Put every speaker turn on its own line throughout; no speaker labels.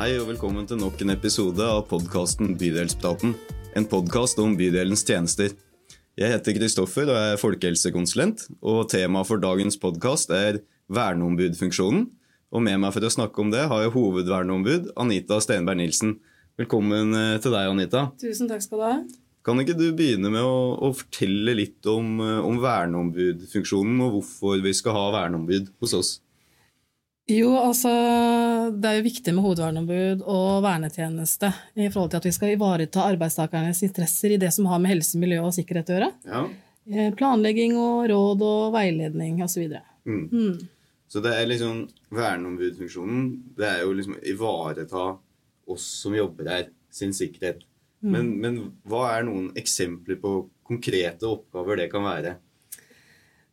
Hei og velkommen til nok en episode av podkasten Bydelspraten. En podkast om bydelens tjenester. Jeg heter Kristoffer og er folkehelsekonsulent. Og temaet for dagens podkast er verneombudfunksjonen. Og med meg for å snakke om det har jeg hovedverneombud Anita Stenberg Nilsen. Velkommen eh, til deg, Anita.
Tusen takk skal du ha.
Kan ikke du begynne med å, å fortelle litt om, eh, om verneombudfunksjonen, og hvorfor vi skal ha verneombud hos oss?
Jo, altså Det er jo viktig med hovedverneombud og vernetjeneste i forhold til at vi skal ivareta arbeidstakernes interesser i det som har med helse, miljø og sikkerhet å gjøre.
Ja.
Eh, Planlegging og råd og veiledning osv.
Mm.
Mm.
Så det er liksom verneombudfunksjonen, det er jo liksom ivareta oss som jobber her, sin sikkerhet. Men, men hva er noen eksempler på konkrete oppgaver det kan være?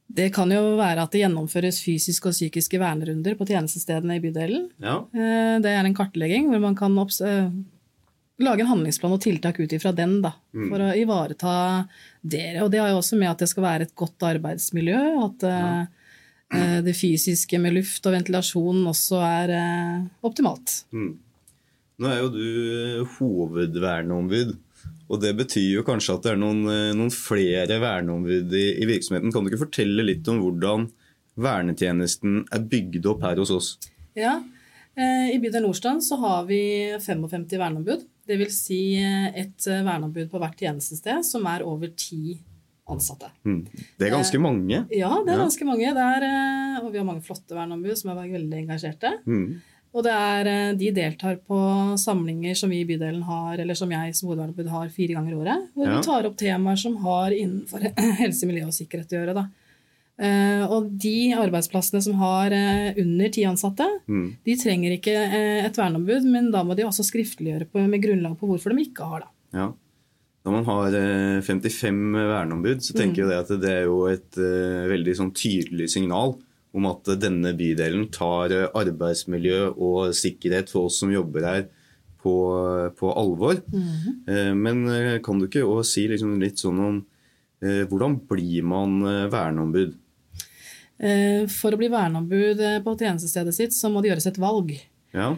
Det kan jo være at det gjennomføres fysiske og psykiske vernerunder på tjenestestedene i bydelen.
Ja.
Eh, Det er en kartlegging hvor man kan eh, lage en handlingsplan og tiltak ut ifra den, da, for å ivareta dere. Og det har jo også med at det skal være et godt arbeidsmiljø, at eh, eh, det fysiske med luft og ventilasjon også er optimalt.
Mm. Nå er jo du hovedverneombud, og det betyr jo kanskje at det er noen, eh, noen flere verneombud i, i virksomheten. Kan du ikke fortelle litt om hvordan vernetjenesten er bygd opp her hos oss?
Ja, eh, I bydel Nordstrand så har vi 55 verneombud. Dvs. Si eh, et eh, verneombud på hvert tjenestested som er over ti ansatte.
Mm. Det er ganske mange.
Ja, det er ganske mange. Er, eh, og vi har mange flotte verneombud som er veldig engasjerte.
Mm.
Og det er, eh, de deltar på samlinger som vi i bydelen har, eller som jeg som hovedverneombud har fire ganger i året. Hvor
Ja.
vi tar opp temaer som har innenfor helse, miljø og sikkerhet å gjøre. Da. Eh, Og de arbeidsplassene som har eh, under ti ansatte,
Mm.
de trenger ikke et verneombud, men da må de også skriftliggjøre på, med grunnlag på hvorfor de ikke har det.
Ja. Når man har eh, 55 verneombud, så tenker jeg at det er jo et veldig sånn tydelig signal om at denne bydelen tar eh, arbeidsmiljø og sikkerhet for oss som jobber her, på, på alvor. Eh, Men eh, kan du ikke òg si liksom litt sånn om hvordan blir man verneombud?
For å bli verneombud på tjenestestedet sitt, så må det gjøres et valg.
Ja.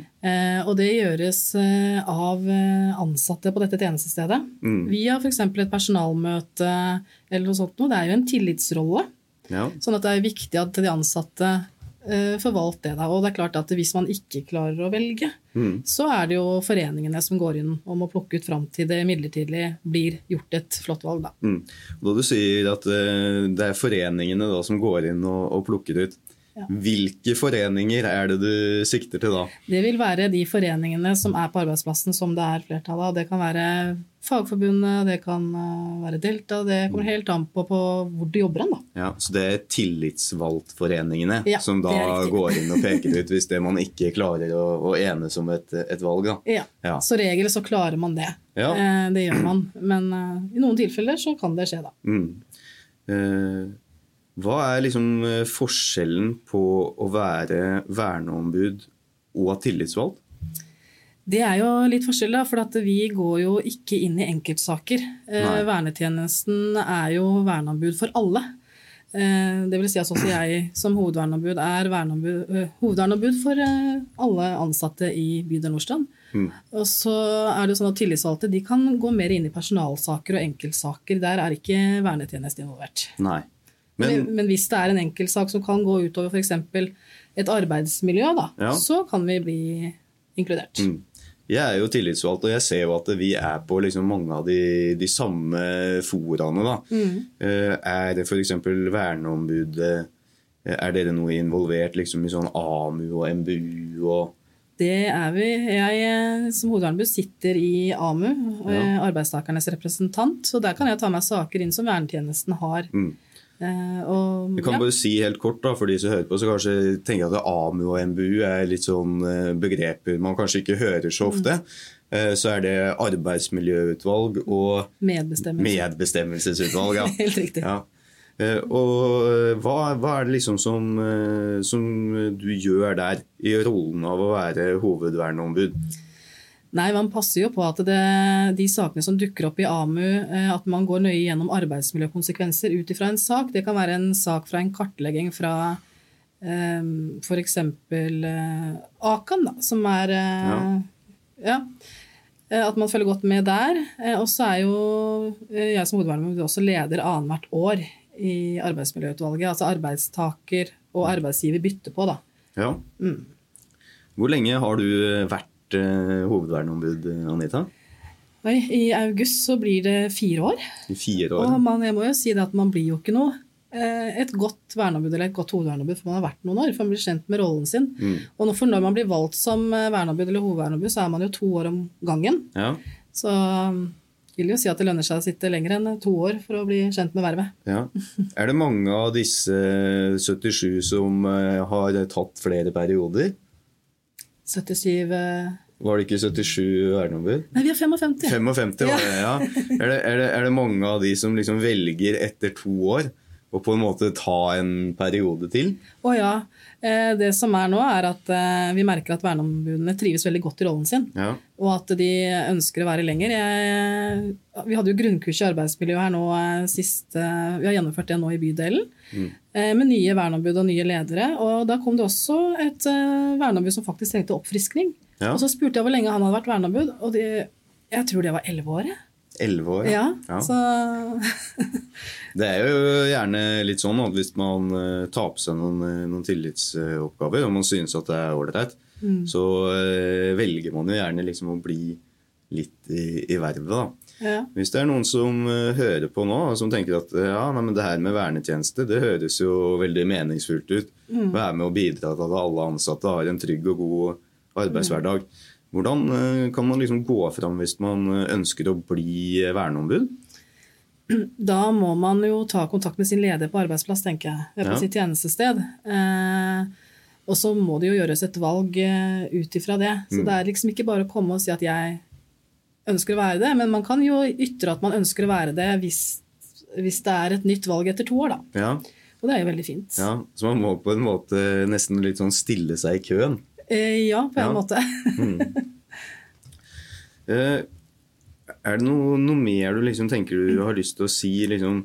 Og det gjøres av ansatte på dette tjenestestedet.
Mm.
Via f.eks. et personalmøte eller noe sånt. noe. Det er jo en tillitsrolle.
Ja.
Sånn at det er viktig at de ansatte forvalter får det. Da. Og det er klart at hvis man ikke klarer å velge,
Mm.
så er det jo foreningene som går inn og må plukke ut fram til det midlertidig blir gjort et flott valg. Da.
Mm. Da du sier at eh, det er foreningene da som går inn og, og plukker ut. Hvilke foreninger er det du sikter til da?
Det vil være de foreningene som er på arbeidsplassen som det er flertallet av. Det kan være Fagforbundet, det kan eh, være Delta. Det kommer helt an på, på hvor du jobber hen.
Ja, Så det er tillitsvalgtforeningene
Ja,
som da går inn og peker ut hvis det man ikke klarer å, å enes om et, et valg?
Ja.
Ja.
Så regel så klarer man det.
Ja.
Eh, det gjør man. Men eh, i noen tilfeller så kan det skje, da.
Mm. Eh, hva er liksom eh, forskjellen på å være verneombud og tillitsvalgt?
Det er jo litt forskjell, da, for at vi går jo ikke inn i enkeltsaker. Eh,
Nei.
vernetjenesten er jo verneombud for alle. Eh, det vil si at også jeg som hovedverneombud er verneombud, hovedverneombud for alle ansatte i bydel Nordstrand.
Mm.
Og så er det jo sånn at Tillitsvalgte de kan gå mer inn i personalsaker og enkeltsaker. Der er ikke vernetjeneste involvert.
Nei.
Men,
Men
men hvis det er en enkeltsak som kan gå utover f.eks. et arbeidsmiljø, da,
Ja.
så kan vi bli inkludert.
Mm. Jeg er jo tillitsvalgt, og jeg ser jo at vi er på liksom mange av de, de samme foraene. da.
Mm.
Eh, Er det f.eks. verneombudet eh, Er dere noe involvert liksom i sånn AMU og MBU og
Det er vi. Jeg eh, som hovedverneombud sitter i AMU, ja. arbeidstakernes representant. Så der kan jeg ta meg saker inn som vernetjenesten har.
Mm.
Eh, og,
Vi kan
ja.
bare si helt kort da, for de som hører på, så kanskje tenker at AMU og MBU er litt sånn eh, begreper man kanskje ikke hører så ofte. Mm. Så er det arbeidsmiljøutvalg og
Medbestemmelse.
medbestemmelsesutvalg. Ja.
Helt riktig.
Ja. Eh, Og eh, hva, hva er det liksom som, eh, som du gjør der, i rollen av å være hovedverneombud?
Nei, man passer jo på at det, de sakene som dukker opp i AMU, eh, at man går nøye gjennom arbeidsmiljøkonsekvenser ut ifra en sak. Det kan være en sak fra en kartlegging fra eh, f.eks. Akan, da, som er eh,
Ja.
Ja. Eh, At man følger godt med der. Og så er jo jeg som hovedverneombud også leder annethvert år i arbeidsmiljøutvalget. Altså arbeidstaker og arbeidsgiver bytter på, da.
Ja. Hvor lenge har du vært eh, hovedverneombud, Anita?
Nei, I august så blir det fire år.
Fire år.
Og man, jeg må jo si det at man blir jo ikke noe eh, et godt verneombud eller et godt hovedverneombud for man har vært noen år, for man blir kjent med rollen sin.
Mm.
Og for når man blir valgt som eh, verneombud eller hovedverneombud, så er man jo to år om gangen.
Ja.
Så um, vil jo si at det lønner seg å sitte lenger enn to år for å bli kjent med vervet.
ja. Er det mange av disse 77 som har tatt flere perioder?
77 eh,
Var det ikke 77 verneombud?
Nei, vi har 55.
55 var det, ja. Er det, er, det, er det mange av de som liksom velger etter to år å på en måte ta en periode til?
Å ja. Eh, Det som er nå, er at eh, vi merker at verneombudene trives veldig godt i rollen sin.
Ja.
Og at de ønsker å være lenger. Jeg, vi hadde jo grunnkurs i arbeidsmiljø her nå eh, sist Vi har gjennomført det nå i bydelen. Mm. Med nye verneombud og nye ledere. Og da kom det også et verneombud som faktisk trengte oppfriskning.
Ja.
Og så spurte jeg hvor lenge han hadde vært verneombud, og de, jeg tror det var elleve år.
Elleve år?
Ja,
Ja.
Så
Det er jo gjerne litt sånn at hvis man eh, tar på seg noen, eh, noen tillitsoppgaver, og man synes at det er ålreit,
Mm.
så eh, velger man jo gjerne liksom å bli litt i, i vervet, da.
ja.
Hvis det er noen som hører på nå, og som tenker at ja, nei, men det her med vernetjeneste, det høres jo veldig meningsfullt ut. Være med å bidra til at alle ansatte har en trygg og god arbeidshverdag. Hvordan eh, kan man liksom gå fram hvis man eh, ønsker å bli eh, verneombud?
Da må man jo ta kontakt med sin leder på arbeidsplass, tenker jeg. Eller på
Ja.
sitt tjenestested. Eh, og så må det jo gjøres et valg ut ifra det. Så
Mm.
det er liksom ikke bare å komme og si at jeg ønsker å være det, men man kan jo ytre at man ønsker å være det hvis, hvis det er et nytt valg etter to år, da.
Ja,
Og det er jo veldig fint.
ja, Så man må på en måte nesten litt sånn stille seg i køen.
Eh, ja på en
Ja.
måte.
Eh, er det noe, noe mer du liksom tenker du har lyst til å si, liksom,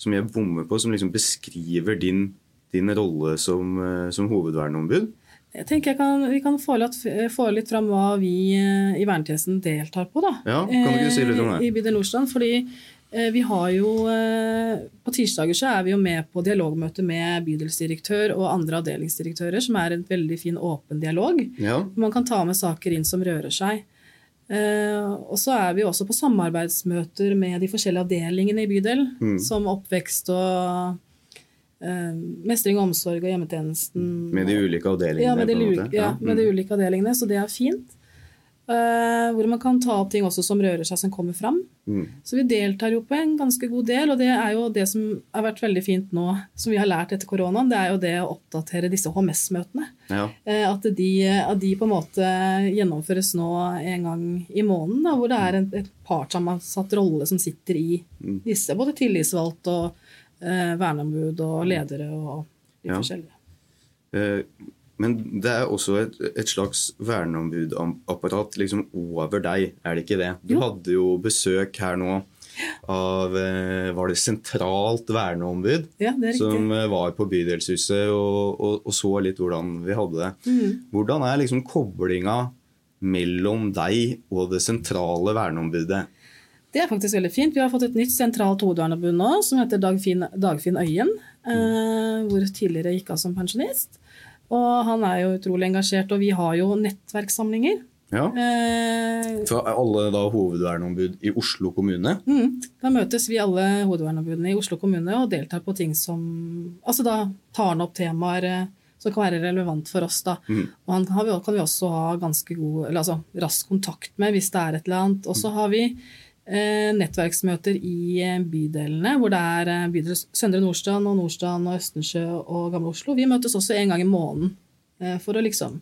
som jeg bommer på, som liksom beskriver din, din rolle som, eh, som hovedverneombud?
Jeg tenker jeg kan, Vi kan få litt, få litt fram hva vi i vernetjenesten deltar på. da.
Ja, kan du ikke si litt om det?
I Bydel Nordstrand. Fordi vi har jo eh, På tirsdager så er vi jo med på dialogmøte med bydelsdirektør og andre avdelingsdirektører, som er en veldig fin, åpen dialog.
Ja,
Man kan ta med saker inn som rører seg. Eh, og så er vi også på samarbeidsmøter med de forskjellige avdelingene i bydel,
Mm.
som oppvekst og eh, mestring og omsorg og hjemmetjenesten.
med de ulike avdelingene.
Ja, med de, ulike, ja, med de
mm.
ulike avdelingene, så det er fint. Eh, hvor man kan ta opp ting også som rører seg, som kommer fram.
Mm.
Så vi deltar jo på en ganske god del, og det er jo det som har vært veldig fint nå, som vi har lært etter koronaen, det er jo det å oppdatere disse HMS-møtene.
Ja,
Eh, At de, at de på en måte gjennomføres nå en gang i måneden, da, hvor det er en et partssammensatt rolle som sitter i
Mm.
disse, både tillitsvalgt og eh, verneombud og ledere og de
Ja.
forskjellige.
Eh, Men det er også et, et slags verneombudapparat liksom over deg, er det ikke det? Du
Jo.
hadde jo besøk her nå av eh, Var det sentralt verneombud?
Ja, det er.
Som riktig. var på Bydelshuset og, og, og så litt hvordan vi hadde det.
Mm.
Hvordan er liksom koblinga mellom deg og det sentrale verneombudet?
Det er faktisk veldig fint. Vi har fått et nytt sentralt hovedverneombud nå, som heter Dagfinn, Dagfinn Øyen. Mm. hvor tidligere gikk av som pensjonist. Og han er jo utrolig engasjert, og vi har jo nettverkssamlinger.
Ja.
Eh,
For alle da hovedverneombud i Oslo kommune?
mm, da møtes vi alle hovedverneombudene i Oslo kommune og deltar på ting som Altså da tar han opp temaer eh, som kan være relevant for oss. da.
Mm.
Og han kan vi også ha ganske god, eller altså rask kontakt med hvis det er et eller annet. Og så har vi nettverksmøter i eh, bydelene, hvor det er eh, bydel Søndre Nordstrand og Nordstrand og Østensjø og Gamle Oslo. Vi møtes også en gang i måneden eh, for å liksom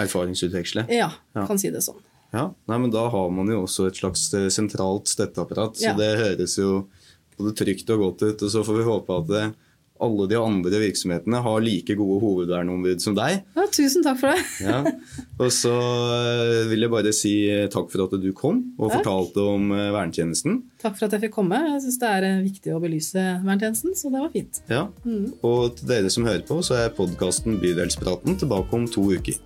Erfaringsutveksle?
Ja,
Ja.
kan si det sånn.
Ja, nei, men Da har man jo også et slags eh, sentralt støtteapparat, så
Ja.
det høres jo både trygt og godt ut. og Så får vi håpe at eh, alle de andre virksomhetene har like gode hovedverneombud som deg.
Ja, tusen takk for det.
Ja. Og så eh, vil jeg bare si eh, takk for at du kom og
Takk.
fortalte om eh, vernetjenesten.
Takk for at jeg fikk komme. Jeg syns det er viktig å belyse verntjenesten, så det var fint.
Ja.
Mm.
Og til dere som hører på, så er podkasten Bydelspraten tilbake om to uker.